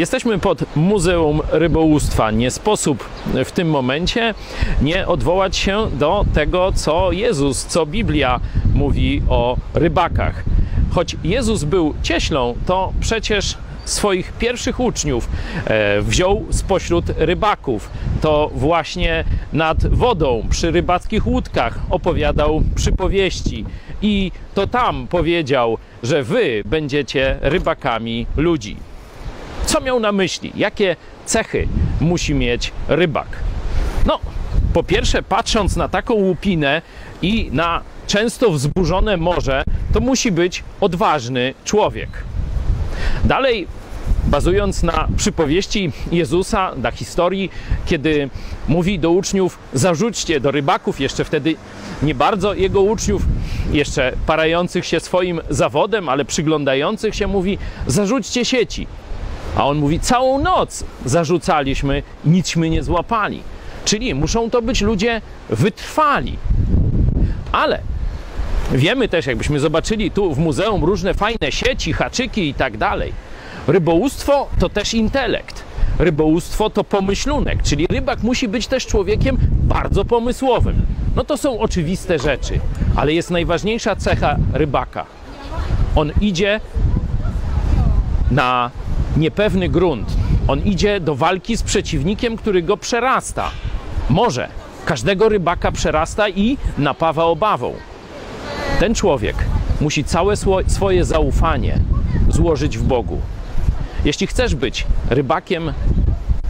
Jesteśmy pod Muzeum Rybołówstwa. Nie sposób w tym momencie nie odwołać się do tego, co Jezus, co Biblia mówi o rybakach. Choć Jezus był cieślą, to przecież swoich pierwszych uczniów e, wziął spośród rybaków. To właśnie nad wodą, przy rybackich łódkach opowiadał przypowieści. I to tam powiedział, że wy będziecie rybakami ludzi. Co miał na myśli? Jakie cechy musi mieć rybak? No, po pierwsze, patrząc na taką łupinę i na często wzburzone morze, to musi być odważny człowiek. Dalej, bazując na przypowieści Jezusa, na historii, kiedy mówi do uczniów: zarzućcie do rybaków, jeszcze wtedy nie bardzo jego uczniów, jeszcze parających się swoim zawodem, ale przyglądających się, mówi: zarzućcie sieci. A on mówi: całą noc zarzucaliśmy, nicśmy nie złapali. Czyli muszą to być ludzie wytrwali. Ale wiemy też, jakbyśmy zobaczyli tu w muzeum różne fajne sieci, haczyki i tak dalej. Rybołówstwo to też intelekt. Rybołówstwo to pomyślunek, czyli rybak musi być też człowiekiem bardzo pomysłowym. No to są oczywiste rzeczy, ale jest najważniejsza cecha rybaka. On idzie na niepewny grunt. On idzie do walki z przeciwnikiem, który go przerasta. Może każdego rybaka przerasta i napawa obawą. Ten człowiek musi całe swoje zaufanie złożyć w Bogu. Jeśli chcesz być rybakiem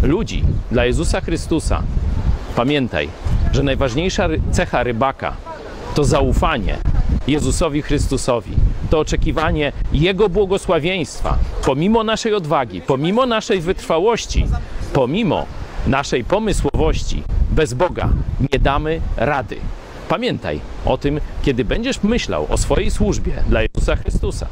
ludzi dla Jezusa Chrystusa, pamiętaj, że najważniejsza cecha rybaka to zaufanie Jezusowi Chrystusowi, to oczekiwanie Jego błogosławieństwa, pomimo naszej odwagi, pomimo naszej wytrwałości, pomimo naszej pomysłowości, bez Boga nie damy rady. Pamiętaj o tym, kiedy będziesz myślał o swojej służbie dla Jezusa Chrystusa.